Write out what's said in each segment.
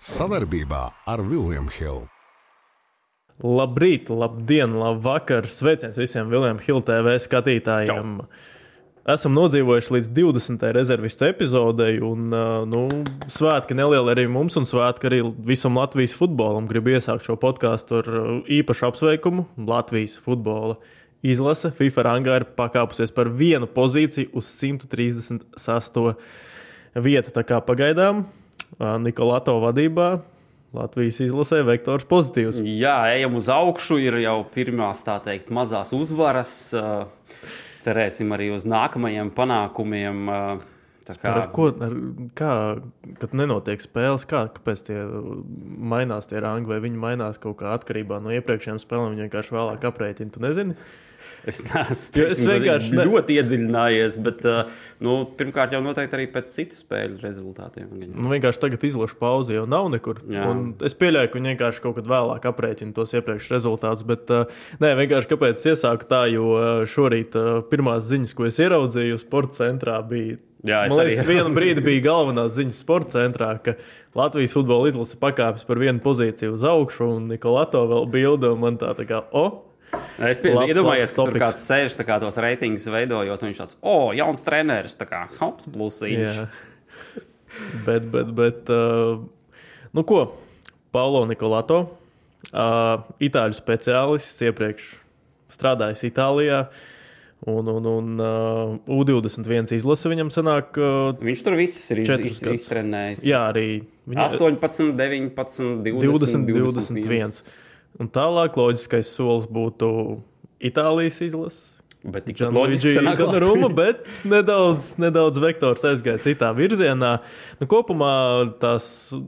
Savarbībā ar Vilniņu Hildu. Labrīt, labdien, labvakar! Sveiciens visiem Vilniņa Hilda TV skatītājiem! Čau. Esam nodzīvojuši līdz 20. rezervistu epizodei, un nu, svētki nelieli arī mums, un svētki arī visam Latvijas futbolam. Gribu iesākt šo podkāstu ar īpašu apsveikumu. Latvijas futbola izlase FIFA rangā ir pakāpusies par vienu pozīciju uz 136. vietu. Tā kā pagaidām Nikolāto vadībā Latvijas izlasē vektors pozitīvs. Jā, ejam uz augšu, ir jau pirmās tā teikt mazās uzvaras. Cerēsim arī uz nākamajiem panākumiem. Kā... Ar ko, ar, kā, kad nenotiek spēles, kā, kāpēc tie mainās tie rangi, vai viņi mainās kaut kā atkarībā no iepriekšējām spēlēm, viņi vienkārši vēlāk aprēķina, tu nezini? Es neesmu es vienkārši ne... ļoti iedziļinājies, bet uh, nu, pirmkārt jau noteikti arī pēc citu spēļu rezultātiem. Nu, vienkārši tagad izlašu pauzi jau nav nekur. Es pieļauju, ka viņi vienkārši kaut kad vēlāk aprēķina tos iepriekšējos rezultātus, bet uh, nē, vienkārši kāpēc es iesāku tā, jo uh, šorīt pirmās ziņas, ko es ieraudzīju sporta centrā, bija Jā, Man liekas, vienu brīdi bija galvenā ziņa sporta centrā, ka Latvijas futbola izlase pakāpjas par vienu pozīciju uz augšu, un Nikolāto vēl bilda, un man tā, tā kā, o, oh, Es iedomājos, ka tur kāds sēž kā tos reitingus veidojot, un viņš tāds, oh, jauns treneris, tā kā hops plusiņš. bet, bet, bet, uh, nu ko, Paulo Nikolato, uh, itāļu speciālists, iepriekš strādājis Itālijā. Un, un, un uh, U21 izlase viņam sanāk. Uh, viņš tur viss ir iztrenējis. Jā, arī. Viņa, 18, 19, 20, 20 21. 21. Un tālāk loģiskais solis būtu Itālijas izlase. Bet tik loģiski gan Roma, bet nedaudz, nedaudz vektors aizgāja citā virzienā. Nu, kopumā, tās,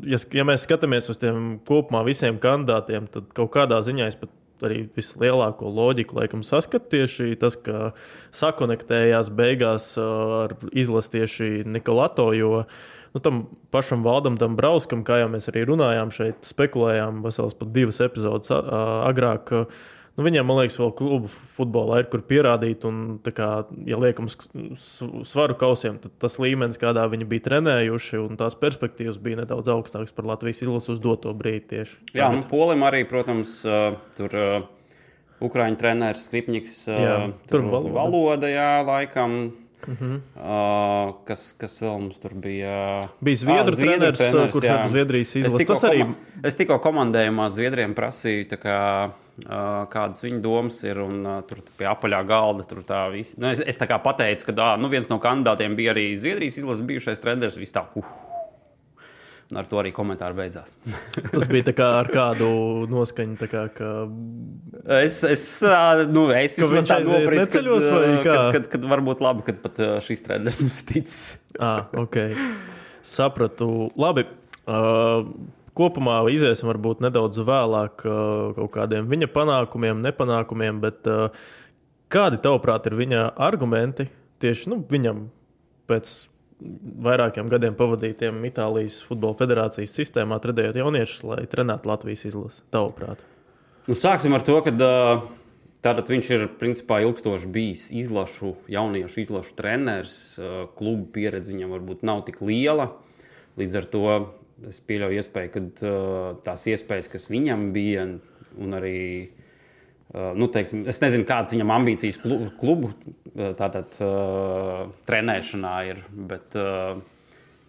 ja, ja mēs skatāmies uz tiem kopumā visiem kandidātiem, tad kaut kādā ziņā es pat arī vislielāko loģiku laikam saskatu tieši tas, ka sakonektējās beigās ar izlasi tieši Nikolato, jo uh, nu, tam pašam Valdam Dambrauskam, kā jau mēs arī runājām šeit, spekulējām vesels pat divas epizodes agrāk. Nu, viņiem, man liekas, vēl klubu futbolā ir kur pierādīt, un, kā, ja liekam svaru kausiem, tad tas līmenis, kādā viņi bija trenējuši, un tās perspektīvas bija nedaudz augstākas par Latvijas izlases uz doto brīdi tieši. Jā, Tagad. nu, Polim arī, protams, tur Ukrāņu treneris Skripņiks, jā, tur, tur valoda. valoda, jā, laikam Uh -huh. uh, kas, kas vēl mums tur bija? Bija Zviedru, ah, Zviedru treneris, treneris kurš ar Zviedrijas izlasi. Tas arī es tikko komandējumā Zviedriem prasīju, kā, uh, kādas viņu domas ir. Un, uh, tur pie apaļā galda tur tā visi. Nu, es, es tā kā pateicu, ka uh, nu, viens no kandidātiem bija arī Zviedrijas izlases bijušais treneris. Viss tā, uh, ar to arī komentāri beidzās. Tas bija kā ar kādu noskaņu. Kā, ka... Es, es, nu, es viņš tādu noprieku, kad, kad, kad, kad, kad varbūt labi, kad pat šīs treneris mums ticis. ah, ok. Sapratu. Labi. Uh, kopumā iziesim varbūt nedaudz vēlāk uh, kaut kādiem viņa panākumiem, nepanākumiem, bet uh, kādi tavuprāt ir viņa argumenti tieši nu, viņam pēc vairākiem gadiem pavadītiem Itālijas Futbola Federācijas sistēmā, trenējot jauniešus, lai trenētu Latvijas izlasi? Tavuprāt? Nu, sāksim ar to, ka tātad viņš ir principā ilgstoši bijis izlašu, jauniešu izlašu treneris. Klubu pieredze viņam varbūt nav tik liela. Līdz ar to es pieļauju iespēju, ka tās iespējas, kas viņam bija, un arī nu, teiksim, es nezinu, kādas viņam ambīcijas klubu uh, tātad, uh, trenēšanā ir. Bet, uh,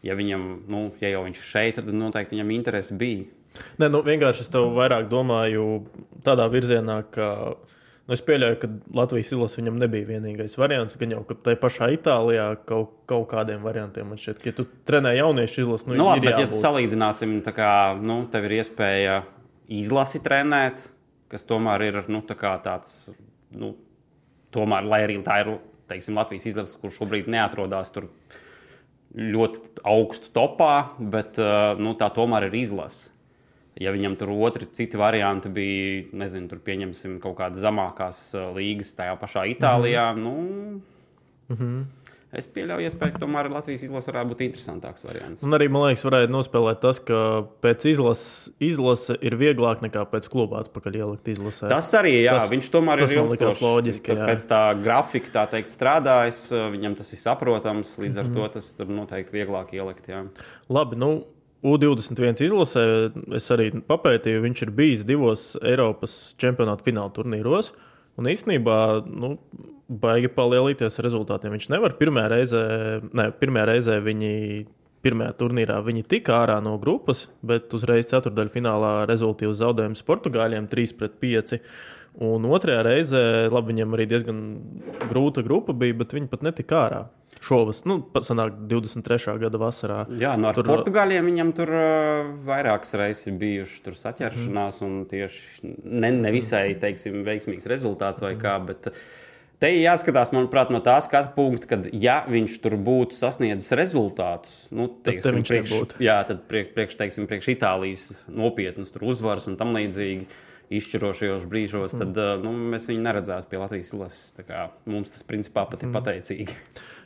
ja, viņam, nu, ja jau viņš ir šeit, tad noteikti viņam interesi bija. Nē, nu, vienkārši es tev vairāk domāju tādā virzienā, ka nu, es pieļauju, ka Latvijas izlase viņam nebija vienīgais variants. Gan jau, ka tajā pašā Itālijā kaut, kaut kādiem variantiem man šķiet, ka, ja tu trenē jauniešu izlasi, nu, nu labi, bet, ja salīdzināsim, tā kā nu, tev ir iespēja izlasi trenēt kas tomēr ir nu, tā tāds, nu, tomēr, lai arī tā ir teiksim, Latvijas izlase, kurš šobrīd neatrodas tur ļoti augstu topā, bet nu, tā tomēr ir izlase. Ja viņam tur otri citi varianti bija, nezinu, tur pieņemsim kaut kādas zemākās līgas tajā pašā Itālijā, mm -hmm. nu, mm -hmm. Es pieļauju, iespēju, ka tomēr Latvijas izlase varētu būt interesantāks variants. Un arī, man liekas, varētu nospēlēt tas, ka pēc izlases izlase ir vieglāk nekā pēc kluba atpakaļ ielikt izlasē. Tas arī, jā, tas, viņš tomēr tas ir ilgstoši. loģiski. Jā. Pēc tā grafika, tā teikt, strādājis, viņam tas ir saprotams, līdz ar mm to tas tur noteikti vieglāk ielikt. Jā. Labi, nu, U21 izlasē es arī papētīju, viņš ir bijis divos Eiropas čempionāta fināla turnīros. Un īstenībā, nu, baigi palielīties rezultātiem. Viņš nevar pirmā reizē, ne, pirmā reizē viņi. Pirmajā turnīrā viņi tika ārā no grupas, bet uzreiz ceturdaļfinālā rezultāts zaudējums Portugāļiem 3 pret 5. Un otrajā reizē, labi, viņam arī diezgan grūta grupa bija, bet viņi pat netika ārā šovas, nu, sanāk 23. gada vasarā. Jā, no nu tur, Portugāļiem viņam tur vairākas reizes tur saķeršanās, mm. un tieši ne, nevisai, teiksim, veiksmīgs rezultāts vai kā. Bet, Te ir jāskatās, manuprāt, no tā skatu punkta, ka, ja viņš tur būtu sasniedzis rezultātus, nu, teiksim, tad priekš, nebūtu. jā, tad priekš, priekš, teiksim, priekš Itālijas nopietnas uzvaras un tam līdzīgi izšķirošajos brīžos, tad mm. nu, mēs viņu neredzētu pie Latvijas lases. Mums tas principā pat ir mm. pateicīgi.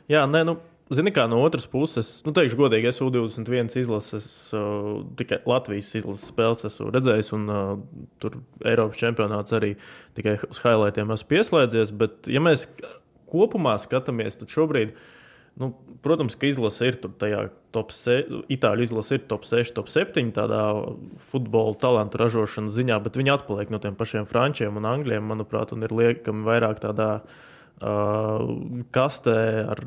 Jā, nē, nu, Zini, kā no otras puses, nu, teikšu, godīgi, es U21 izlases, uh, tikai Latvijas izlases spēles esmu redzējis, un uh, tur Eiropas čempionāts arī tikai uz highlightiem esmu pieslēdzies. Bet, ja mēs kopumā skatāmies, tad šobrīd, nu, protams, ka izlase ir tur tajā top 6, itāļu izlase ir top 6, top 7 tādā futbola talantu ražošanas ziņā, bet viņi atpaliek no tiem pašiem frančiem un angļiem, manuprāt, un ir liekami vairāk tādā veidā kastē ar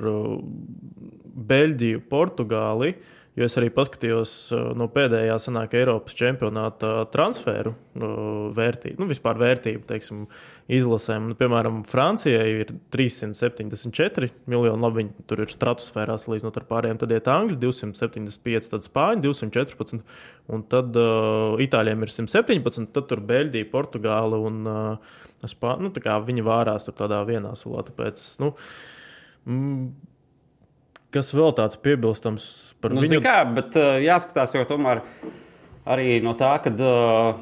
Beļģiju, Portugāli. Jo es arī paskatījos no pēdējā senākā Eiropas čempionāta transferu vērtību, nu, vispār vērtību, teiksim, izlasēm. Nu, piemēram, Francijai ir 374 miljoni, labi, viņi tur ir stratosfērā salīdzinot ar pārējiem. Tad ir Angļi 275, tad Spāņi 214, un tad uh, Itāļiem ir 117, tad tur Beļģija, Portugāla un uh, Spā, nu, viņi vārās tur tādā vienā sulā. Tāpēc, nu, mm, kas vēl tāds piebilstams par nu, viņu? Kā, bet uh, jāskatās, jo tomēr arī no tā, kad uh,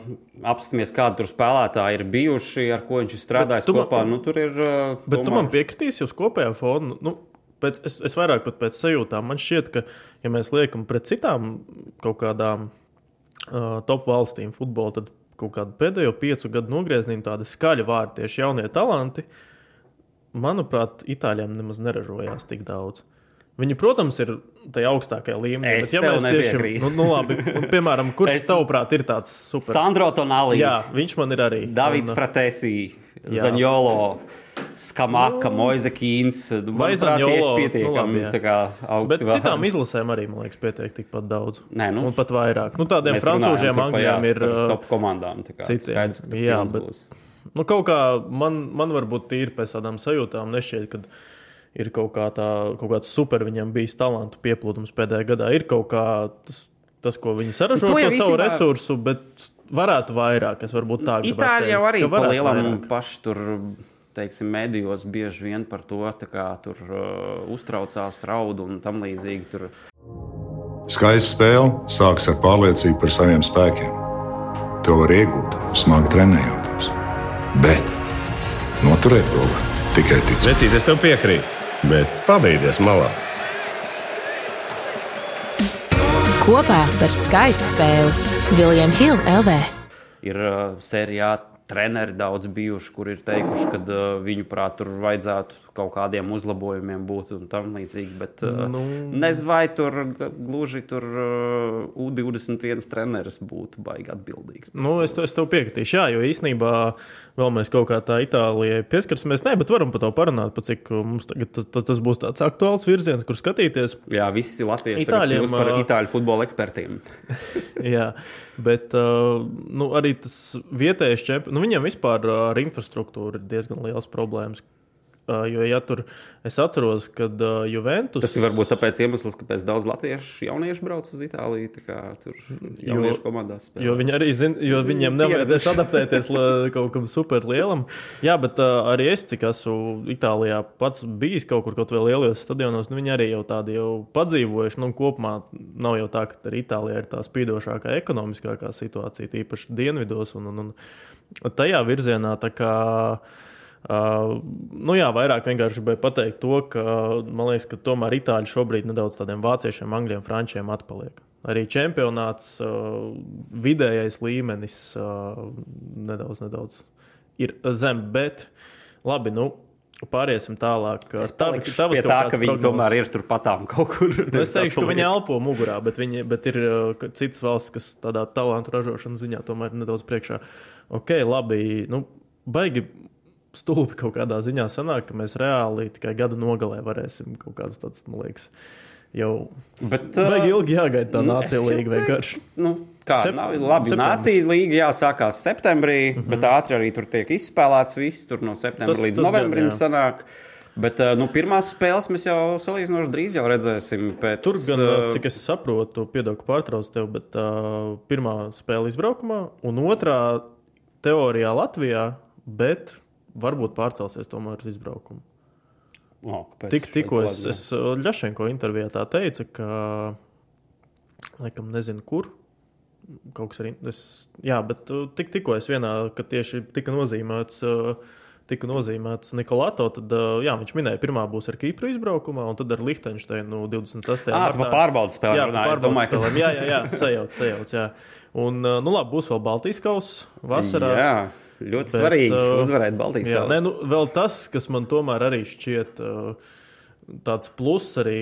apstāmies, kādi tur spēlētāji ir bijuši, ar ko viņš ir strādājis kopā, man, nu, tur ir. Uh, bet tomēr... tu man piekritīsi uz kopējo fonu. Nu, pēc, es, es vairāk pat pēc sajūtām. Man šķiet, ka, ja mēs liekam pret citām kaut kādām uh, top valstīm futbolu, tad kaut kādu pēdējo piecu gadu nogriezieniem tādi skaļi vārdi, tieši jaunie talanti, manuprāt, itāļiem nemaz neražojās tik daudz. Viņi, protams, ir tajā augstākajā līmenī. Es bet, ja mēs tiešām, nu, nu, labi, un, piemēram, kurš es... tavuprāt ir tāds super? Sandro Tonāli. Jā, viņš man ir arī. Davids un... Fratesi, Zaņolo. Skamaka, nu, Moise Kīns. Manuprāt, tie ir pietiekami nu, labi, Bet vārdi. citām izlasēm arī, man liekas, pietiek tikpat daudz. Nē, nu, un pat vairāk. Nu, tādiem francūžiem, angļiem ir. Top komandām. Citiem. Skaidrs, ka jā, bet, būs. Nu, kaut kā man, man varbūt ir pēc tādām sajūtām nešķiet, ka ir kaut, kā tā, kaut kāds super viņam bijis talantu pieplūdums pēdējā gadā. Ir kaut kā tas, tas ko viņi saražo ar savu īstenībā... resursu, bet varētu vairāk. Es varbūt tā gribētu. Itāļi jau arī pa lielam paši tur teiksim, medijos bieži vien par to kā, tur, uh, uztraucās, raud un tam līdzīgi. Tur. Skaista spēle sākas ar pārliecību par saviem spēkiem. To var iegūt, smagi trenējoties. Bet noturēt to var tikai ticēt. Vecīt, es tev piekrītu, bet pabeigties malā. Kopā par skaistu spēli Viljams Hilde LV. Ir uh, sērijā treneri daudz bijuši, kur ir teikuši, ka uh, viņu prāt tur vajadzētu kaut kādiem uzlabojumiem būt un tam līdzīgi. Bet uh, nu, nezinu, vai tur gluži tur uh, U21 treneris būtu baigi atbildīgs. Nu, es, es tev piekritīšu, jā, jo īsnībā vēl mēs kaut kā tā Itālijai pieskarsimies. Nē, bet varam par to parunāt, pa cik mums tagad tas, būs tāds aktuāls virziens, kur skatīties. Jā, visi latvieši Itāļiem, par itāļu futbola ekspertiem. jā, bet uh, nu, arī tas vietējais čempions, nu, viņam vispār ar infrastruktūru ir diezgan liels problēmas. Jo, ja tur es atceros, kad Juventus. Tas ir varbūt tāpēc iemesls, kāpēc daudz latviešu jauniešu brauc uz Itāliju. Tur jauniešu komandās spēlē. Jo, viņi arī zin, jo viņiem nevajadzēs adaptēties kaut kam super lielam. Jā, bet uh, arī es, cik esmu Itālijā pats bijis kaut kur, kaut vai lielajos stadionos, nu, viņi arī jau tādi jau padzīvojuši. Nu, kopumā nav jau tā, ka Itālijā ir tā spīdošākā ekonomiskākā situācija, tīpaši dienvidos un, un, un tajā virzienā. Tā kā, uh, Uh, nu jā, vairāk vienkārši gribēju pateikt to, ka man liekas, ka tomēr itāļi šobrīd nedaudz tādiem vāciešiem, angļiem, frančiem atpaliek. Arī čempionāts, uh, vidējais līmenis uh, nedaudz, nedaudz ir zem, bet labi, nu, pāriesim tālāk. Tavas pie tā, ka viņi prognozes. tomēr ir turpatām kaut kur. Nu, es teikšu, ka viņi elpo mugurā, bet, viņi, bet ir uh, citas valsts, kas tādā talantu ražošanas ziņā tomēr ir nedaudz priekšā. Ok, labi, nu, baigi stulbi kaut kādā ziņā sanāk, ka mēs reāli tikai gada nogalē varēsim kaut kādas tādas, man liekas, jau. Bet, uh, baigi ilgi jāgaida tā nu, nācija līga vienkārši. Nu, kā Sep nav labi. Nācija līga jāsākās septembrī, mm -hmm. bet ātri arī tur tiek izspēlēts viss. Tur no septembra tas, līdz tas novembrim gan, sanāk. Bet nu, pirmās spēles mēs jau salīdzinoši drīz jau redzēsim. Pēc, Tur gan, uh, cik es saprotu, piedodu, pārtraucu tevi, bet uh, pirmā spēle izbraukumā, un otrā teorijā Latvijā, bet varbūt pārcelsies tomēr uz izbraukumu. Oh, Tik, tikko es, es Ļašenko intervijā tā teicu, ka, laikam, nezinu, kur kaut kas arī. Es, jā, bet uh, tik, tikko es vienā, kad tieši tika nozīmēts. Uh, tika nozīmēts Nikolāto, tad uh, jā, viņš minēja, pirmā būs ar Kipru izbraukumā, un tad ar Liechtensteinu 26. Jā, tā pārbaudas spēlē. Jā, pārbaudas domāju, ka... jā, jā, jā, sajauc, sajauc. Jā. Un, nu labi, būs vēl Baltijas kausa vasarā. Jā. Ļoti bet, svarīgi uh, uzvarēt Baltijas kausu. Nu, vēl tas, kas man tomēr arī šķiet uh, tāds pluss arī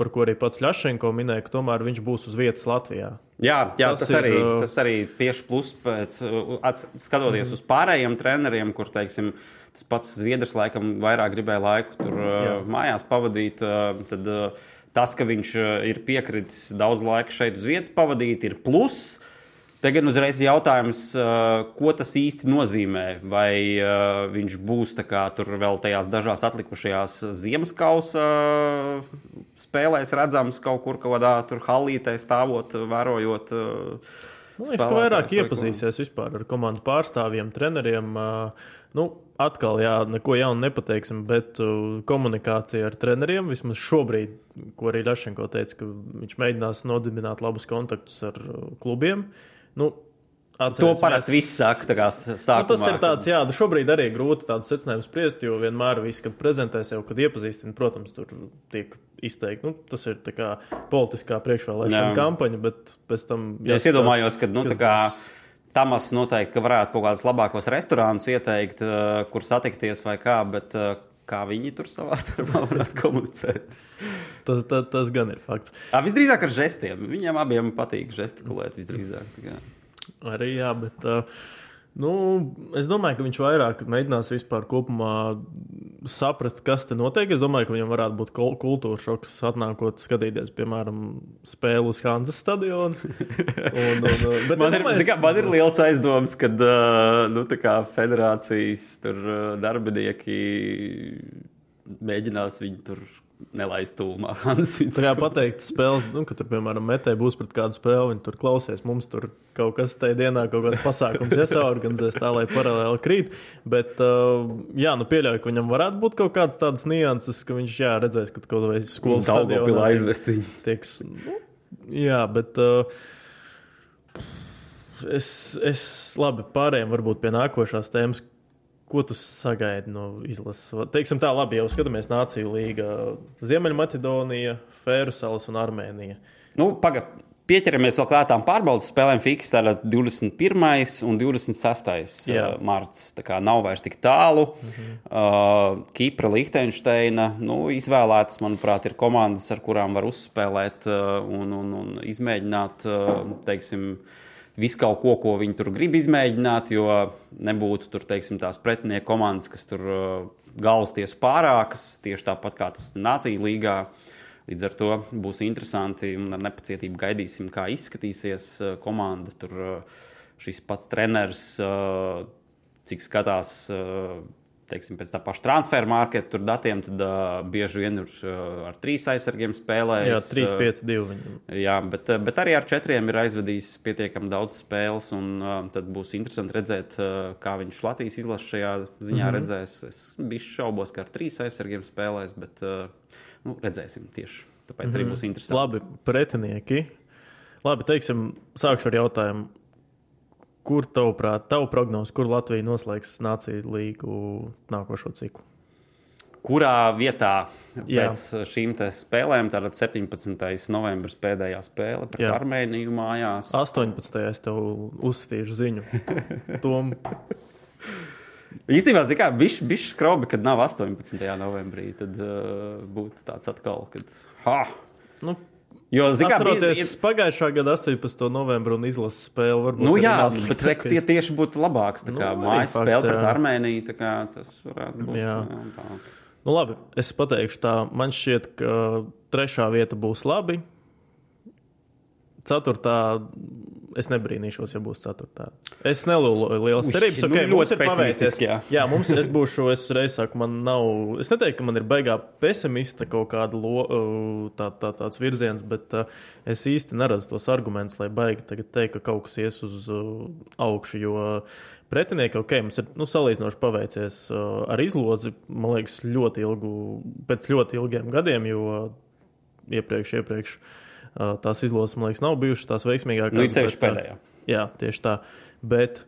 par ko arī pats Ļašenko minēja, ka tomēr viņš būs uz vietas Latvijā. Jā, jā tas, tas, ir, arī, uh, tas arī tieši plus pēc, uh, skatoties mm. uz pārējiem treneriem, kur, teiksim, tas pats Zviedrs laikam vairāk gribēja laiku tur uh, jā. mājās pavadīt. Tad tas, ka viņš ir piekritis daudz laika šeit uz vietas pavadīt, ir pluss. Tagad uzreiz jautājums, ko tas īsti nozīmē. Vai viņš būs kā, tur vēl tajās dažās atlikušajās ziemas kausa spēlēs, redzams kaut kur kādā halītē stāvot, vērojot. Man liekas, ka vairāk iepazīsies vispār ar komandu pārstāvjiem, treneriem. Nu, atkal, jā, neko jaunu nepateiksim, bet komunikācija ar treneriem vismaz šobrīd, ko arī Ļašenko teica, ka viņš mēģinās nodibināt labus kontaktus ar klubiem. Uh, Nu, Atceries, to parasti viss saka. Tā kā sākumā, nu, tas ir tāds, jā, nu šobrīd arī grūti tādu secinājumu spriest, jo vienmēr viss, kad prezentē sev, kad iepazīstina, protams, tur tiek izteikti. Nu, tas ir kā politiskā priekšvēlēšana kampaņa, bet pēc tam. Jā, es iedomājos, ka, nu, tā kā. Tamas noteikti varētu kaut kādus labākos restorānus ieteikt, uh, kur satikties vai kā, bet uh, kā viņi tur savā starpā varētu komunicēt. tas, tas, tas gan ir fakts. Jā, visdrīzāk ar žestiem. Viņiem abiem patīk gestikulēt. Visdrīzāk. Arī jā, bet. Uh, Nu, es domāju, ka viņš vairāk mēģinās vispār saprast, kas te notiek. Es domāju, ka viņam varētu būt kultūra šoks, atnākot skatīties, piemēram, spēli uz Hanzas stadionu. Un, un, man, ir, domāju, kā, man ir liels aizdoms, ka nu, federācijas tur, darbinieki mēģinās viņu tur nelaist tūmā. Tur jāpateikt, spēles, nu, ka tur, piemēram, metē būs pret kādu spēli, viņi tur klausies. Mums tur kaut kas tajā dienā, kaut kāds pasākums jāsaorganizēs tā, lai paralēli krīt. Bet, uh, jā, nu pieļauju, ka viņam varētu būt kaut kādas tādas nianses, ka viņš, jā, redzēs, ka kaut vai skolas stadionā aizvest viņu. Tieks, nu, jā, bet. Uh, Es, es labi pārējiem varbūt pie nākošās tēmas, Ko tu sagaidi no izlases? Teiksim tā, labi, jau skatāmies Nāciju līga. Ziemeļmaķedonija, Fēru salas un Armēnija. Nu, paga, Pieķeramies vēl klātām pārbaudas spēlēm, fiks, tātad 21. un 26. Jā. marts. Tā kā nav vairs tik tālu. -hmm. uh, Kipra, Liechtensteina, nu, izvēlētas, manuprāt, ir komandas, ar kurām var uzspēlēt uh, un, un, un izmēģināt, uh, teiksim, uh, visu kaut ko, ko viņi tur grib izmēģināt, jo nebūtu tur, teiksim, tās pretinieku komandas, kas tur uh, galvas tiesu pārākas, tieši tāpat kā tas Nācija līgā. Līdz ar to būs interesanti un ar nepacietību gaidīsim, kā izskatīsies uh, komanda. Tur uh, šis pats treneris, cik skatās teiksim, pēc tā paša transfera marketa datiem, tad uh, bieži vien ir uh, ar trīs aizsargiem spēlējis. Jā, 3, 5, 2. Jā, bet, bet arī ar četriem ir aizvedījis pietiekami daudz spēles. Un, uh, tad būs interesanti redzēt, uh, kā viņš Latvijas izlases šajā ziņā mm -hmm. redzēs. Es biju šaubos, ka ar trīs aizsargiem spēlēs, bet uh, nu, redzēsim tieši. Tāpēc mm -hmm. arī mhm. būs interesanti. Labi, pretinieki. Labi, teiksim, sākšu ar jautājumu Kur tavuprāt, tavu prognozi, kur Latvija noslēgs Nāciju līgu nākošo ciklu? Kurā vietā Jā. pēc šīm spēlēm, tātad 17. novembris pēdējā spēle pret Jā. Armēniju mājās? 18. es tev uzstīšu ziņu. Tom. Īstenībā, zināmā mērā, bija skrobi, kad nav 18. novembrī. Tad uh, būtu tāds atkal, kad. Ha! Nu, Jo, zināmā mērā, Atceroties pagājušā gada 18. novembra un izlases spēli. Varbūt Nu, jā, nav bet reku tie tieši būtu labāks. Tā kā Nu, nu, mājas spēle pret jā. Armēniju, tā kā tas varētu būt. Jā. jā. Nu, labi, es pateikšu tā. Man šķiet, ka trešā vieta būs labi. Ceturtā, es nebrīnīšos, ja būs ceturtā. Es nelūkoju lielas Uš, cerības. nu, Okay, ļoti mums ir paveicies. jā. jā, mums es būšu, es reiz saku, man nav, es neteiktu, ka man ir beigā pesimista kaut kāda lo, uh, tā, tā, tāds virziens, bet uh, es īsti neredzu tos argumentus, lai baigi tagad teikt, ka kaut kas ies uz uh, augšu, jo pretinieki, ok, mums ir nu, salīdzinoši paveicies ar izlozi, man liekas, ļoti ilgu, pēc ļoti ilgiem gadiem, jo iepriekš, iepriekš uh, tās izlozes, man liekas, nav bijušas tās veiksmīgākās. Nu, bet, uh, pēdējā. Jā, tieši tā. Bet,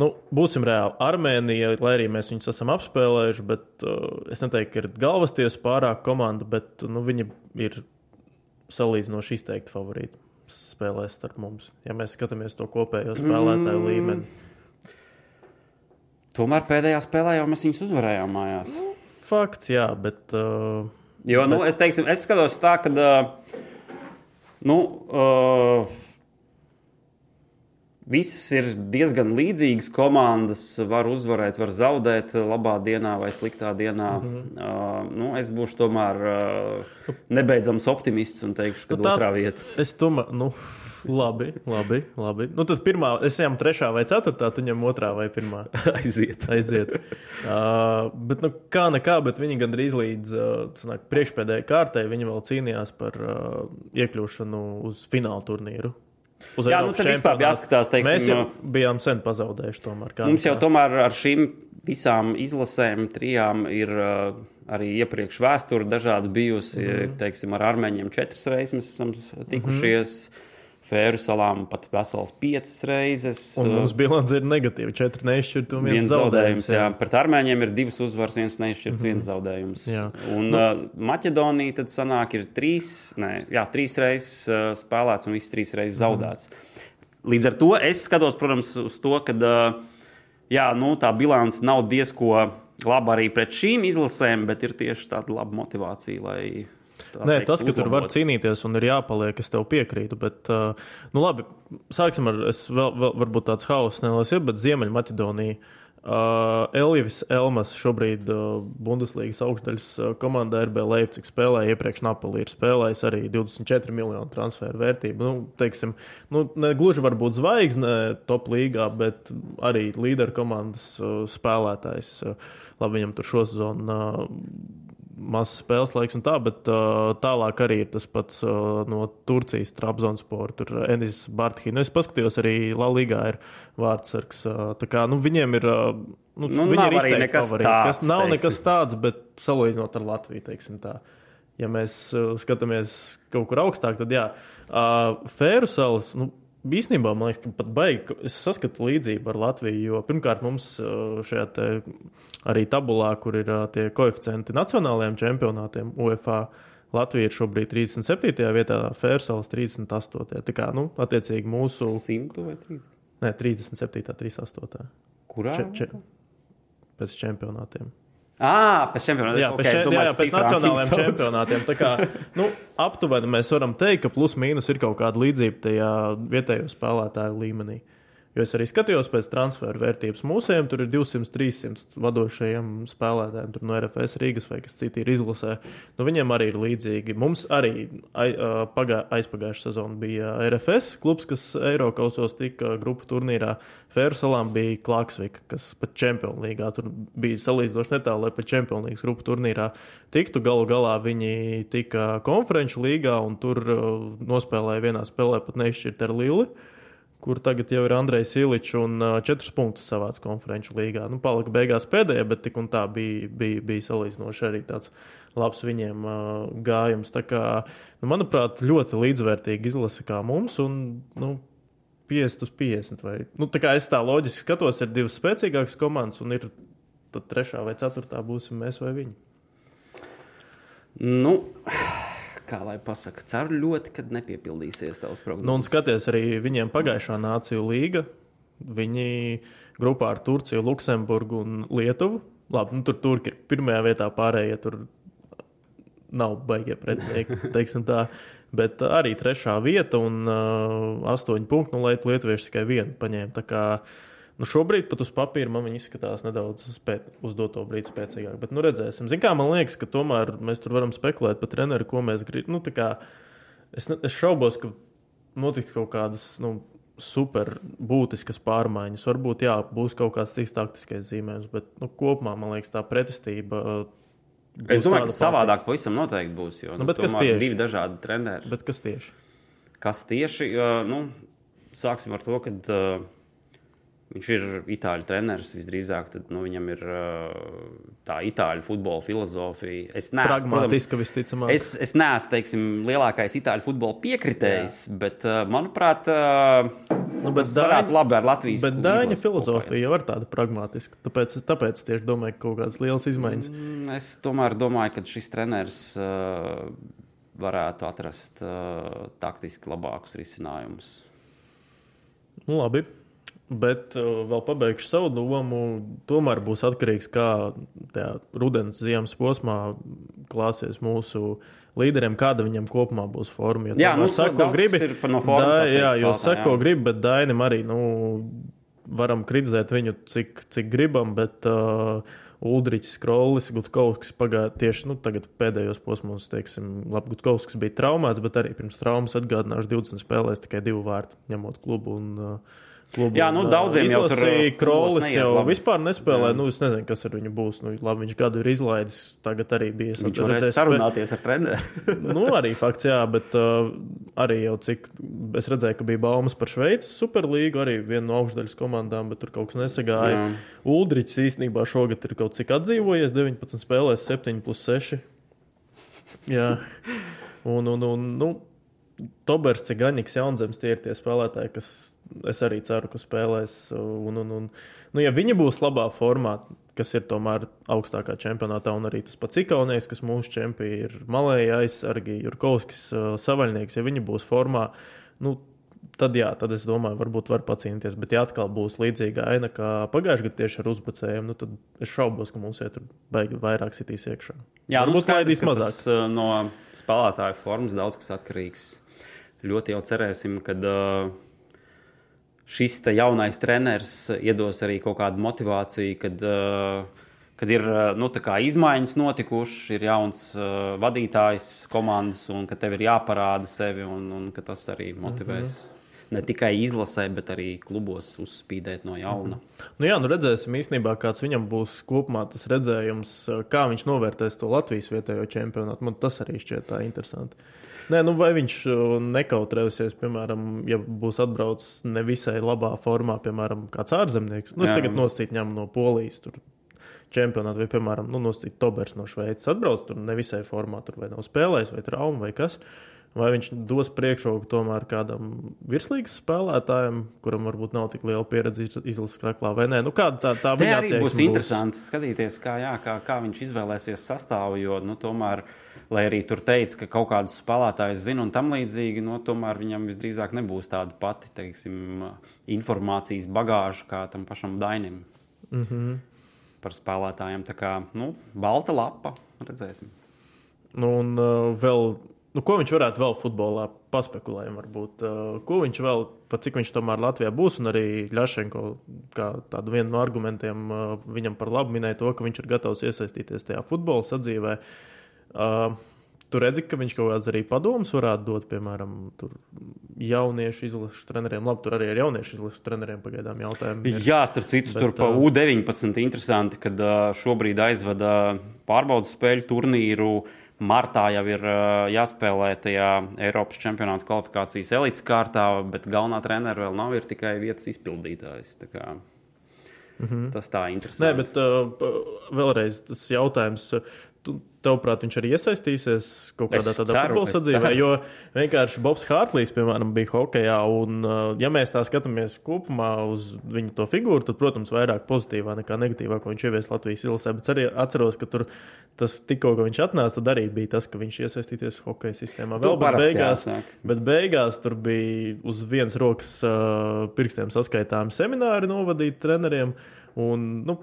nu, būsim reāli. Armēnija, lai arī mēs viņus esam apspēlējuši, bet uh, es neteiktu, ka ir galvas tiesa pārāk komanda, bet nu, viņi ir salīdzinoši izteikti favorīti spēlēs starp mums. Ja mēs skatāmies to kopējo spēlētāju mm. līmeni, Tomēr pēdējā spēlē jau mēs viņus uzvarējām mājās. fakts, jā, bet. Uh, Jo, nu, es, teiksim, es skatos tā, ka. Uh, nu, uh, Visas ir diezgan līdzīgas komandas. Var uzvarēt, var zaudēt, labā dienā vai sliktā dienā. Mm -hmm. uh, nu, es būšu tomēr uh, nebeidzams optimists un teikšu, ka Nu, tā- otrā vieta. Es domāju, nu, labi, labi. labi. Nu, tad pirmā, es ejam trešā vai ceturtā, tu ņem otrā vai pirmā. aiziet. aiziet. Uh, bet, nu, kā nekā, bet viņi gandrīz līdz uh, priekšpēdējai kārtai viņi vēl cīnījās par uh, iekļūšanu uz fināla turnīru. Uz Jā, nu, tad vispār jāskatās, teiksim, Mēs jau bijām sen pazaudējuši. Tomēr, kā Mums jau nekā. tomēr ar šīm visām izlasēm, trijām, ir uh, arī iepriekš vēsture dažādi bijusi. Mm. -hmm. Teiksim, ar armēņiem četras reizes mēs esam tikušies. Mm -hmm. Fēru salām pat vesels piecas reizes. Un uh, mums bilants ir negatīva. Četri neizšķirti un Viens viens zaudējums, zaudējums. jā. Pret armēņiem ir divas uzvaras, viens neizšķirts, mm -hmm. viens zaudējums. Jā. Un uh, Maķedonija tad sanāk, ir trīs, ne, jā, trīs reizes uh, spēlēts un visas trīs reizes zaudēts. Līdz ar to es skatos, protams, uz to, ka uh, jā, nu, tā bilance nav diezko laba arī pret šīm izlasēm, bet ir tieši tāda laba motivācija, lai. Nē, teikt, tas, ka tur var uzlabot. cīnīties un ir jāpaliek, es tev piekrītu. Bet, nu, labi, sāksim ar, es vēl, vēl varbūt tāds hauss ir, bet Ziemeļmaķedonija. Uh, Elvis Elmas šobrīd uh, Bundeslīgas augšdaļas uh, komandā RB Leipzig spēlēja. Iepriekš Napoli ir spēlējis arī 24 miljonu transferu vērtību. Nu, teiksim, nu, ne gluži varbūt zvaigzne top līgā, bet arī līderu komandas uh, spēlētājs. Uh, labi, viņam tur šo sezonu uh, mazs spēles laiks un tā, bet uh, tālāk arī ir tas pats uh, no Turcijas Trabzonspora. Tur Enis Barthī. Nu, es paskatījos arī Latvijā ir vārdsargs. Uh, tā kā nu, viņiem ir. Uh, Nu, Nu, viņi ir izteikti nekas favorīti, tāds, kas nav teiksim. nekas tāds, bet salīdzinot ar Latviju, teiksim tā. Ja mēs uh, skatāmies kaut kur augstāk, tad jā, uh, Fēru salas. Nu, Īsnībā man liekas, ka pat baigi, es saskatu līdzību ar Latviju. Jo pirmkārt, mums šajā arī tabulā, kur ir tie koeficienti nacionālajiem čempionātiem, UEFA, Latvija ir šobrīd 37. vietā, Fērsals 38. Tā kā, nu, attiecīgi mūsu. Simtu vai trīs? Nē, 37. 38. Kurā? Če, če, pēc čempionātiem. À, pēc čempionāta. Jā, Ok, pēc, okay, domāju, jā, pēc nacionālajiem čempionātiem. Tā Kā, nu, aptuveni mēs varam teikt, ka plus mīnus ir kaut kāda līdzība tajā vietējo spēlētāju līmenī. Jo es arī skatījos pēc transferu vērtības. Mūsējiem tur ir 200, 300 vadošajiem spēlētājiem, tur no RFS Rīgas vai kas citi ir izlasē. Nu, viņiem arī ir līdzīgi. Mums arī pagā, aizpagājušā sezona bija RFS klubs, kas Eiropausos tika grupu turnīrā. Fērsalām bija Klaksvika, kas pat Champions League tur bija salīdzinoši netālu, lai pat Champions League grupu turnīrā tiktu. Galu galā viņi tika konferenču līgā un tur nospēlēja vienā spēlē pat neizšķirt ar Lili kur tagad jau ir Andrejs Iličs un uh, četrus punktus savāds konferenču līgā. Nu, palika beigās pēdējā, bet tik un tā bija, bija, bija salīdzinoši arī tāds labs viņiem uh, gājums. Tā kā, nu, manuprāt, ļoti līdzvērtīgi izlase kā mums. Un, nu, 50 uz 50. Vai, nu, tā kā es tā loģiski skatos, ir divas spēcīgākas komandas, un ir trešā vai ceturtā būsim mēs vai viņi. Nu, kā lai pasakā, ceru ļoti, ka nepiepildīsies tavs prognozes. Nu, un skaties, arī viņiem pagājušā nāciju līga Viņi grupā ar Turciju, Luksemburgu un Lietuvu. Labi, nu, tur turki ir pirmajā vietā, pārējie tur nav baigie pretinieki. teiksim tā. Bet arī trešā vieta un uh, astoņi punkti. Nu, lai Lietuvieši tikai vienu paņēma. Nu, šobrīd pat uz papīra man izskatās nedaudz spēt, uz doto brīdi spēcīgāk. Bet, nu, redzēsim. Zin, kā, man liekas, ka tomēr mēs tur varam spekulēt par treneru, ko mēs gribam. Nu, kā, es, es šaubos, ka notiks kaut kādas nu, super būtiskas pārmaiņas. Varbūt jā, būs kaut kāds cits taktiskais zīmējums, bet nu, kopumā man liekas, tā pretestība. uh, Es domāju, ka savādāk pavisam noteikti būs. Jo, Nu, bet kas tieši? Divi dažādi treneri. Bet kas tieši? Kas tieši? Nu, sāksim ar to, ka uh, viņš ir itāļu treneris. Visdrīzāk tad, nu, viņam ir tā itāļu futbola filozofija. Es neesmu, Pragmatiski visticamāk. Es, es neesmu teiksim, lielākais itāļu futbola piekritējs, Jā. bet, manuprāt, Nu, tas varētu labi ar Latvijas Bet Dāņa filozofija kopā jau ir tāda pragmatiska. Tāpēc, tāpēc tieši domāju, ka kaut kādas lielas izmaiņas. iet. Es tomēr domāju, ka šis treneris varētu atrast uh, taktiski labākus risinājumus. Nu, labi. Bet uh, vēl pabeigšu savu domu. Tomēr būs atkarīgs kā tajā rudens, ziemas posmā klāsies mūsu līderiem, kāda viņam kopumā būs forma. Jo Jā, nu, sako, gribi, no formas Da, jā, jo sako, gribi, bet Dainam arī nu, varam kritizēt viņu, cik, cik gribam. Bet, uh, Uldrichs, Krolis, Gutkovskis pagāja tieši nu, tagad pēdējos posmos, teiksim, labi, Gutkovskis bija traumēts, bet arī pirms traumas atgādināšu 20 spēlēs tikai divu vārtu, ņemot klubu un uh, klubu. Jā, nu, daudziem jau tur, izlasīja. uh, Krolis neiet jau labi. vispār nespēlē. Jā. Nu, es nezinu, kas ar viņu būs. Nu, labi, viņš gadu ir izlaidis, tagad arī bija. Viņš redzēju varēs spē- sarunāties ar treneri. nu, arī fakts, jā, bet uh, arī jau cik es redzēju, ka bija baumas par Šveices superlīgu, arī viena no augšdaļas komandām, bet tur kaut kas nesagāja. Jā. Uldrichs īstenībā šogad ir kaut cik atdzīvojies, 19 spēlēs, 7 plus 6. Jā, un, un, un nu, Tobers, Cigaņiks, Jaunzems, tie ir tie spēlētāji, kas es arī ceru, ka spēlēs. Un, un, un, nu, ja viņi būs labā formā, kas ir tomēr augstākā čempionātā, un arī tas pats Ikaunieks, kas mūsu čempions ir Malēja aizsargi, Jurkovskis, uh, Savaļnieks, ja viņi būs formā, nu, tad jā, tad es domāju, varbūt var pacīnīties. Bet, ja atkal būs līdzīga aina kā pagājušajā gadā tieši ar uzbrucējiem, nu, tad es šaubos, ka mums iet tur baigi vairāk sitīs iekšā. Jā, nu, varbūt skaidrs, laidīs ka mazāk. Tas, uh, no spēlētāju formas daudz kas atkarīgs. Ļoti jau cerēsim, ka uh, šis jaunais treneris iedos arī kaut kādu motivāciju, kad, uh, kad ir nu, izmaiņas notikušas, ir jauns uh, vadītājs komandas un ka tev ir jāparāda sevi un, un ka tas arī motivēs. Mm -hmm. Ne tikai izlasē, bet arī klubos uzspīdēt no jauna. -hmm. Nu jā, nu redzēsim īstenībā, kāds viņam būs kopumā tas redzējums, kā viņš novērtēs to Latvijas vietējo čempionātu. Man tas arī šķiet tā interesanti. Nē, nu vai viņš nekautrēsies, piemēram, ja būs atbraucis nevisai labā formā, piemēram, kāds ārzemnieks. Nu, es Jā. tagad nosīt ņemu no Polijas. Tur. Čempionātā, vai, piemēram, nu, nosīt Tobers no Šveices, atbrauc tur nevisai formā, tur vai nav spēlējis, vai trauma, vai kas. Vai viņš dos priekšroku tomēr kādam virslīgas spēlētājam, kuram varbūt nav tik liela pieredze iz- izlases kraklā, vai nē? Nu, kāda tā, tā viņa arī būs attieksme interesanti skatīties, kā, jā, kā, kā viņš izvēlēsies sastāvu. Jo, nu, tomēr, lai arī tur teica, ka kaut kādus spēlētājus zina un tam līdzīgi, nu, tomēr viņam visdrīzāk nebūs tāda pati teiksim, informācijas bagāža kā tam pašam Dainim Mm -hmm. Par spēlētājiem. Tā kā nu, balta lapa, redzēsim. Nu, un uh, vēl, nu, ko viņš varētu vēl futbolā paspekulēt, varbūt, uh, ko viņš vēl, pat cik viņš tomēr Latvijā būs, un arī Ļašenko, kā tādu vienu no argumentiem uh, viņam par labu minēja to, ka viņš ir gatavs iesaistīties tajā futbola sadzīvē. Uh, Tur redzi, ka viņš kaut kādas arī padomus varētu dot, piemēram, jauniešu izlases treneriem. Labi, tur arī ar jauniešu izlases treneriem pagaidām jautājumi. ir. Jā, starp citu, Bet, tur pa ā, U-19 interesanti, kad šobrīd aizvada pārbaudas spēļu turnīru. Martā jau ir jāspēlē tajā Eiropas čempionāta kvalifikācijas elites kārtā, bet galvenā trenera vēl nav, ir tikai vietas izpildītājs. Mm -hmm. Tas tā ir interesanti. Nē, bet uh, vēlreiz tas jautājums. Tavuprāt, viņš arī iesaistīsies kaut kādā Es tādā futbola sadzīvē? Jo vienkārši Bobs Hārtlīs, piemēram, bija hokeja, un, uh, ja mēs tā skatāmies kopumā uz viņa to figūru, tad, protams, vairāk pozitīvā nekā negatīvā, ko viņš ievies Latvijas ilasē. Bet arī atceros, ka tur tas tikko, kad viņš atnāca, tad arī bija tas, ka viņš iesaistīties hokeja sistēmā. Vēl, bet beigās, jāsāk. bet beigās tur bija uz vienas rokas uh, pirkstiem saskaitāmi semināri novadīti treneriem. Un, nu,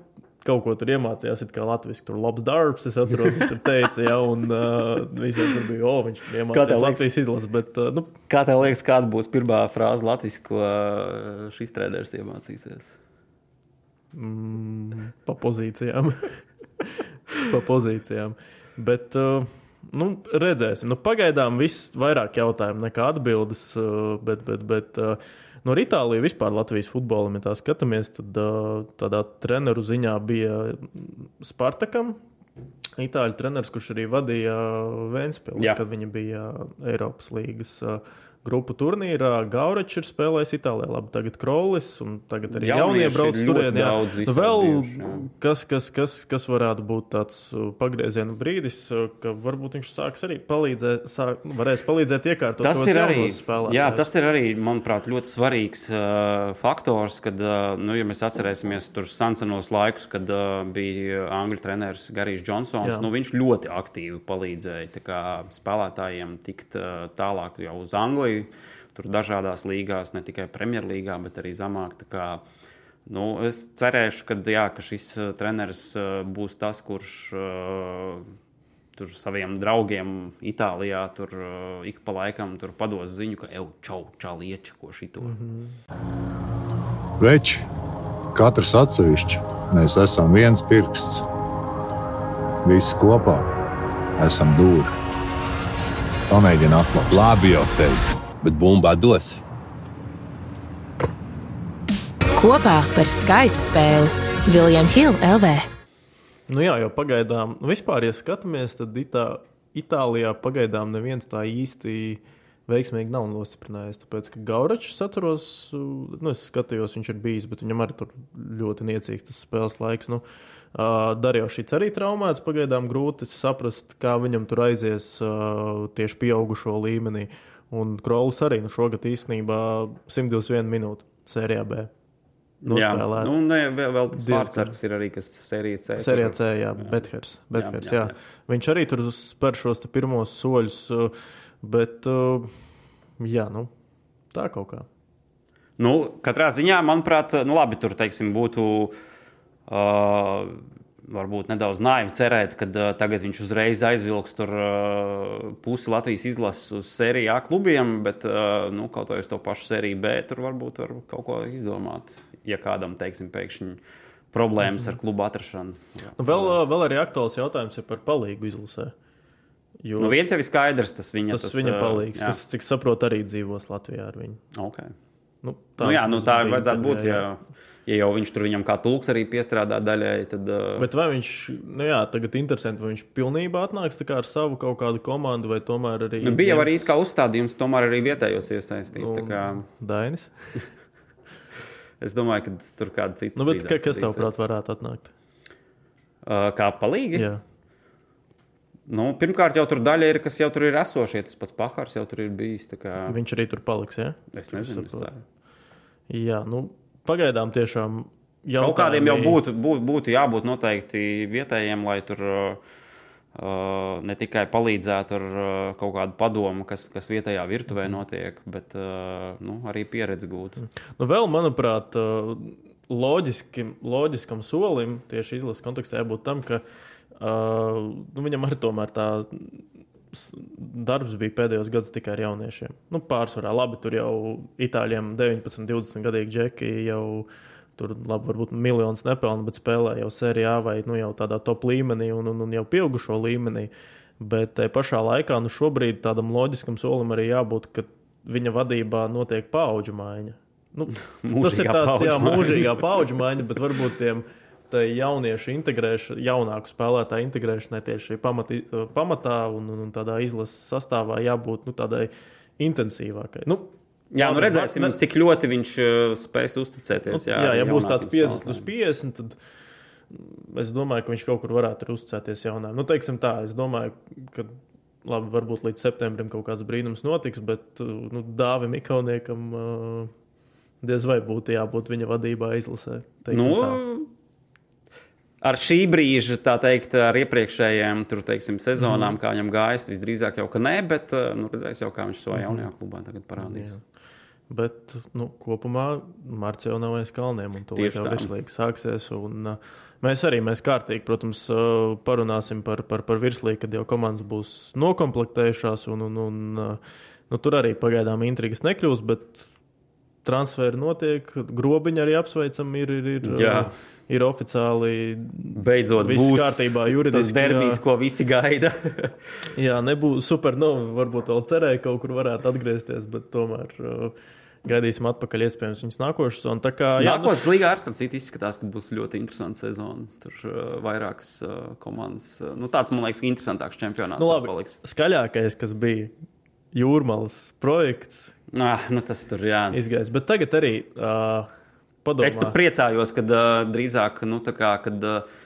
Kaut ko tur iemācījās, it kā latviešu tur labs darbs. Es atceros, viņš tur teica, ja, un uh, visiem tur bija, o, viņš iemācījās liekas? Latvijas izlases. Bet, uh, nu, Kā tev liekas, kāda būs pirmā frāze Latvijas, ko uh, šis treneris iemācīsies? mm, pa pozīcijām. pa pozīcijām. Bet, uh, nu, redzēsim. Nu, pagaidām viss vairāk jautājumu nekā atbildes. Uh, bet, bet, bet, uh, no Itālijas vispār Latvijas futbolam, ja tā skatāmies, tad tādā treneru ziņā bija Spartakam. Itāļu treneris, kurš arī vadīja Vēnspili, kad viņa bija Eiropas līgas uh, grupu turnīrā. Gauračs ir spēlējis Itālijā, labi, tagad Krolis, un tagad arī jaunie brauc ir ļoti turien. jā. daudz Nu, vēl jā. kas, kas, kas, kas varētu būt tāds uh, pagrieziena brīdis, uh, ka varbūt viņš sāks arī palīdzēt, sāk, nu, varēs palīdzēt iekārtot Tas ir, arī, spēlētājus. jā, tas ir arī, manuprāt, ļoti svarīgs uh, faktors, kad, uh, nu, ja mēs atcerēsimies tur sensenos laikus, kad uh, bija angļu treneris Garijs Džonsons, Jā. nu, viņš ļoti aktīvi palīdzēja kā, spēlētājiem tikt uh, tālāk jau uz Angliju. Tur dažādās līgās, ne tikai Premjerlīgā, bet arī zemāk. Nu, es cerēšu, ka, jā, ka šis uh, treneris uh, būs tas, kurš uh, tur saviem draugiem Itālijā tur uh, ik pa laikam tur pados ziņu, ka eju, čau, čalieči, ko šito. Mm -hmm. Veči, katrs atsevišķi, mēs esam viens pirksts. Visi kopā esam dūri. Pamēģini atklāt. Labi, jau teicu, bet bumba dos. Kopā par skaistu spēli Viljams Hilde LV. Nu, jā, jau pagaidām, nu, vispār, ja skatāmies, tad Itā, Itālijā pagaidām neviens tā īsti veiksmīgi nav nostiprinājies. Tāpēc, ka Gauračs, atceros, nu, es skatījos, viņš ir bijis, bet viņam arī tur ļoti niecīgs tas spēles laiks. Nu, Uh, Darījos šis arī traumēts. Pagaidām grūti saprast, kā viņam tur aizies uh, tieši pieaugušo līmenī. Un Krolis arī nu, šogad īstenībā 121 minūte sērijā B. Jā, Nospēlēt. nu, ne, vēl, vēl tas Diezgan. vārdsargs ir arī, kas sērijā C. Sērijā C, jā, Bethers. Bethers, jā, jā, jā. Viņš arī tur spēr šos pirmos soļus, uh, bet uh, jā, nu, tā kaut kā. Nu, katrā ziņā, manuprāt, nu, labi, tur teiksim, būtu uh, varbūt nedaudz naivi cerēt, ka uh, tagad viņš uzreiz aizvilks tur uh, pusi Latvijas izlases uz sēriju A klubiem, bet uh, nu, kaut vai uz to pašu sēriju B tur varbūt var kaut ko izdomāt. Ja kādam, teiksim, pēkšņi problēmas ar klubu atrašanu. Jā. Nu, vēl, uh, vēl arī aktuāls jautājums ir par palīgu izlasē. Jo Nu, viens jau ir skaidrs, tas viņa, tas, tas viņa palīgs, jā. kas, cik saprotu, arī dzīvos Latvijā ar viņu. Okay. Nu, Nu, jā, nu, vismaz tā bija vajadzētu būt. intervijā, Ja, ja jau viņš tur viņam kā tulks arī piestrādā daļai, tad. Uh, Bet vai viņš, nu jā, tagad interesanti, vai viņš pilnībā atnāks tā kā ar savu kaut kādu komandu, vai tomēr arī. nu, bija jau arī kā uzstādījums, tomēr arī vietējos iesaistīt. nu, tā Kā, Dainis. es domāju, ka tur kāda cita. Nu, bet ka, kas tev prāt varētu atnākt? Uh, kā palīgi? Jā. Nu, pirmkārt, jau tur daļa ir, kas jau tur ir esošie. Tas pats Pahars jau tur ir bijis. tā Kā, Viņš arī tur paliks, jā? es nezinu, es ceru. Jā, nu, pagaidām tiešām. Kaut kādiem jau būtu, būtu, būtu jābūt noteikti vietējiem, lai tur uh, uh, ne tikai palīdzētu ar uh, kaut kādu padomu, kas, kas vietējā virtuvē notiek, bet uh, nu, arī pieredzi gūt. Nu, vēl, manuprāt, uh, loģiski, loģiskam solim tieši izlases kontekstā jābūt tam, ka uh, nu, viņam arī tomēr tā darbs bija pēdējos gados tikai ar jauniešiem. Nu, pārsvarā labi, tur jau itāļiem 19, 20 gadīgi džeki jau. Tur labi, varbūt miljonus nepelna, bet spēlē jau sērijā vai nu, jau tādā top līmenī un, un, un jau pieaugušo līmenī. Bet tajā pašā laikā nu, šobrīd tādam loģiskam solim arī jābūt, ka viņa vadībā notiek paudžu maiņa. Nu, tas ir tāds jā, mūžīgā paudžu maiņa, bet varbūt tiem jauniešu integrēšana, jaunāku spēlētāju integrēšanai tieši pamati, pamatā un, un, un tādā izlases sastāvā jābūt nu, tādai intensīvākai. Nu, Jā, nu redzēsim, ne- cik ļoti viņš uh, spēs uzticēties. Nu, jā, ja būs tāds jaunākiem 50 uz spēlētājiem. 50, tad es domāju, ka viņš kaut kur varētu uzticēties jaunām. Nu, teiksim tā, es domāju, ka labi, varbūt līdz septembrim kaut kāds brīnums notiks, bet nu, Dāvim Ikauniekam uh, diez vai būtu jābūt viņa vadībā izlasē. Nu, tā. Ar šī brīža, tā teikt, ar iepriekšējiem tur, teiksim, sezonām, mm. kā viņam gājis, visdrīzāk jau ka nē, bet nu, redzēs jau, kā viņš savā jaunajā klubā tagad parādīs. Jā. Bet nu, kopumā Marcija jau nav aiz kalniem, un to jau virslīgi sāksies. Un, uh, mēs arī mēs kārtīgi, protams, uh, parunāsim par, par, par virslīgi, kad jau komandas būs nokomplektējušās. Un, un, un, nu, tur arī pagaidām intrigas nekļūs, bet transferi notiek. Grobiņi arī apsveicam, ir, ir, ir, Jā. ir oficiāli. Beidzot, viss kārtībā, juridiski. Tas derbijs, ko visi gaida. jā, nebūs super. Nu, varbūt vēl cerēja, ka kaut kur varētu atgriezties, bet tomēr. Uh, gaidīsim atpakaļ, iespējams, viņas nākošas. Un tā kā jā, nākotnes nu... līgā ar Stāstu izskatās, ka būs ļoti interesanta sezona. Tur uh, vairākas uh, komandas. Uh, nu, tāds, man liekas, interesantāks čempionāts. Nu, labi. Skaļākais, kas bija jūrmālas projekts. Ah, nu tas tur jā. Izgājis. Bet tagad arī. Uh, padomā. Es pat priecājos, kad uh, drīzāk, nu, tā kā, kad. Uh,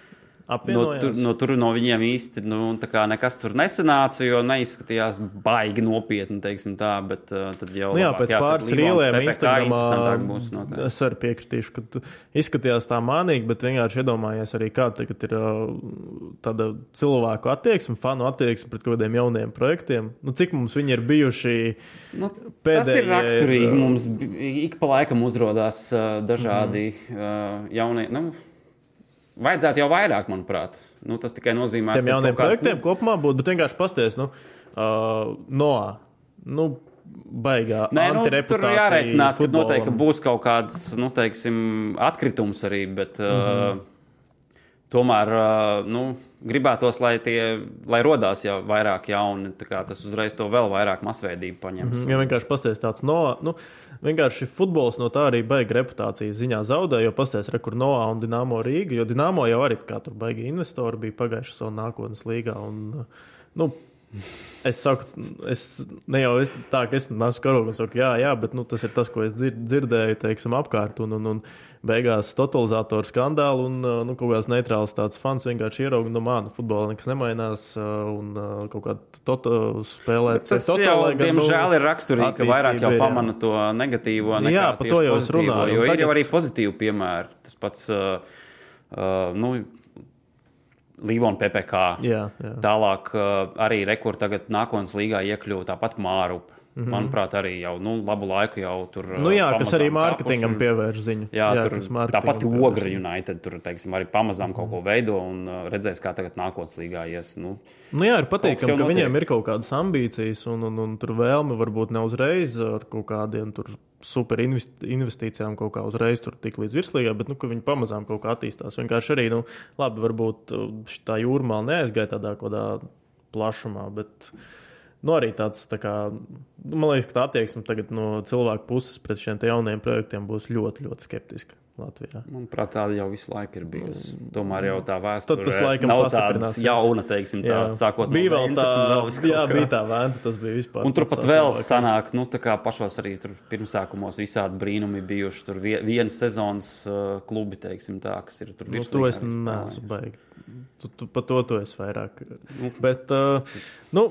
No tur, no tur no viņiem īsti nu, nekas tur nesanāca, jo neizskatījās baigi nopietni. Tā, bet, uh, tad jau nu jā, labāk, pēc jā, pāris rīlēm Instagramā es arī piekritīšu, ka izskatījās tā mānīgi, bet vienkārši iedomājies arī, kā tagad ir uh, tāda cilvēku attieksme, fanu attieksme pret kaut kādiem jauniem projektiem. Nu, cik mums viņi ir bijuši? Nu, pēdējie, tas ir raksturīgi. Mums ik pa laikam uzrādās uh, dažādi mm. uh, jaunie. Nu, Vajadzētu jau vairāk, manuprāt. Nu, tas tikai nozīmē, ka tiem jauniem projektiem nu, kopumā būtu, bet vienkārši pasties, nu, uh, no. Nu, baigā. Nē, nu, tur jāreikinās, ka noteikti būs kaut kāds nu, teiksim, atkritums arī. Bet, mm -hmm. uh, Tomēr nu, gribētos, lai, tie, lai rodās jau vairāk jauni. Tas uzreiz to vēl vairāk masveidību paņems. Mm -hmm. Ja vienkārši pasties tāds no. Nu, vienkārši futbols no tā arī baiga reputācijas ziņā zaudē, jo pastāvēs rekur Noā un Dienāmo Rīga, jo Dienāmo jau arī kā tur baigi investori bija pagājuši savu nākotnes līgā. Un, nu, Es saku, es ne jau tā, ka es nesu karogu un saku, jā, jā, bet nu, tas ir tas, ko es dzirdēju, teiksim, apkārt. Un, un, un beigās totalizatoru skandālu un nu, kaut kāds neitrāls tāds fans vienkārši ierauga, nu, man futbolā nekas nemainās un kaut kādā toto spēlē. Tas toto, jau, gan, diemžēl, nu, ir raksturīgi, ka vairāk jau pamana to negatīvo nekā jā, par to jau es runāju. Jo ir jau arī pozitīvi piemēri. Tas pats, uh, uh, nu, Līvona PPC. Jā, jā. Tālāk uh, arī rekords tagad nākotnes līgā iekļuva tāpat Mārupa. Mm -hmm. Manuprāt, arī jau nu, labu laiku jau tur. Nu, jā, kas arī mārketingam pievērš ziņu. Jā, jā tur tāpat Ogra United tur teiksim, arī pamazām kaut ko veido un uh, redzēs, kā tagad nākotnes līgā ies. Nu, nu jā, ir patīkami, ka viņiem ir kaut kādas ambīcijas un, un, un tur vēlme varbūt ne uzreiz ar kaut kādiem tur super investīcijām kaut kā uzreiz tur tik līdz virslīgai, bet nu, viņi pamazām kaut kā attīstās. Vienkārši arī, nu, labi, varbūt uh, tā jūrmā neaizgāja tādā kādā plašumā, bet nu, arī tāds, tā kā, man liekas, ka tā attieksme tagad no cilvēku puses pret šiem jauniem projektiem būs ļoti, ļoti skeptiska. Latvijā. Manuprāt, tāda jau visu laiku ir bijusi. Tomēr jau tā vēsture tas laikam nav tāda jauna, teiksim, tā sākot bija no vēl tā, jā, bija tā vēnta, tas bija vispār. Un turpat vēl sanāk, nu, tā kā pašos arī tur pirmsākumos visādi brīnumi bijuši, tur vienas sezonas uh, klubi, teiksim tā, kas ir tur virsū. Nu, to es neesmu baigi. Tu, tu, pa to tu esi vairāk. Nu. Bet, uh, nu,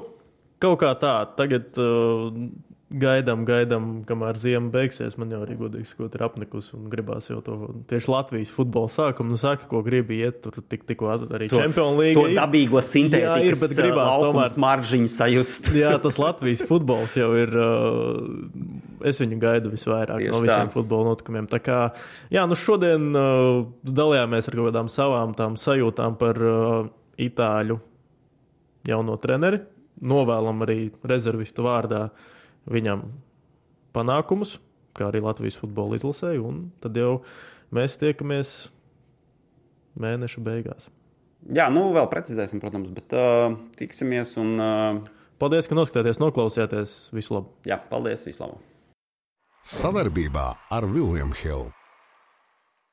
kaut kā tā, tagad. Uh, gaidām, gaidām, kamēr ziema beigsies. Man jau arī godīgi sakot, ir apnikus un gribās jau to tieši Latvijas futbola sākumu. Nu, saka, ko gribi iet tur tik, tikko arī Champions League. To dabīgo sintētikas jā, ir, bet gribās tomēr smaržģiņu sajust. jā, tas Latvijas futbols jau ir. Uh, es viņu gaidu visvairāk tieši no visiem tā. futbola notikumiem. Tā kā, jā, nu šodien uh, dalījāmies ar kaut kādām savām tām sajūtām par uh, itāļu jauno treneri. Novēlam arī rezervistu vārdā viņam panākumus, kā arī Latvijas futbola izlasē, un tad jau mēs tiekamies mēneša beigās. Jā, nu vēl precizēsim, protams, bet uh, tiksimies un. Uh... Paldies, ka noskatījāties, noklausījāties. Visu labu! Jā, paldies, visu labu! Savarbībā ar Vilniņu Hildu.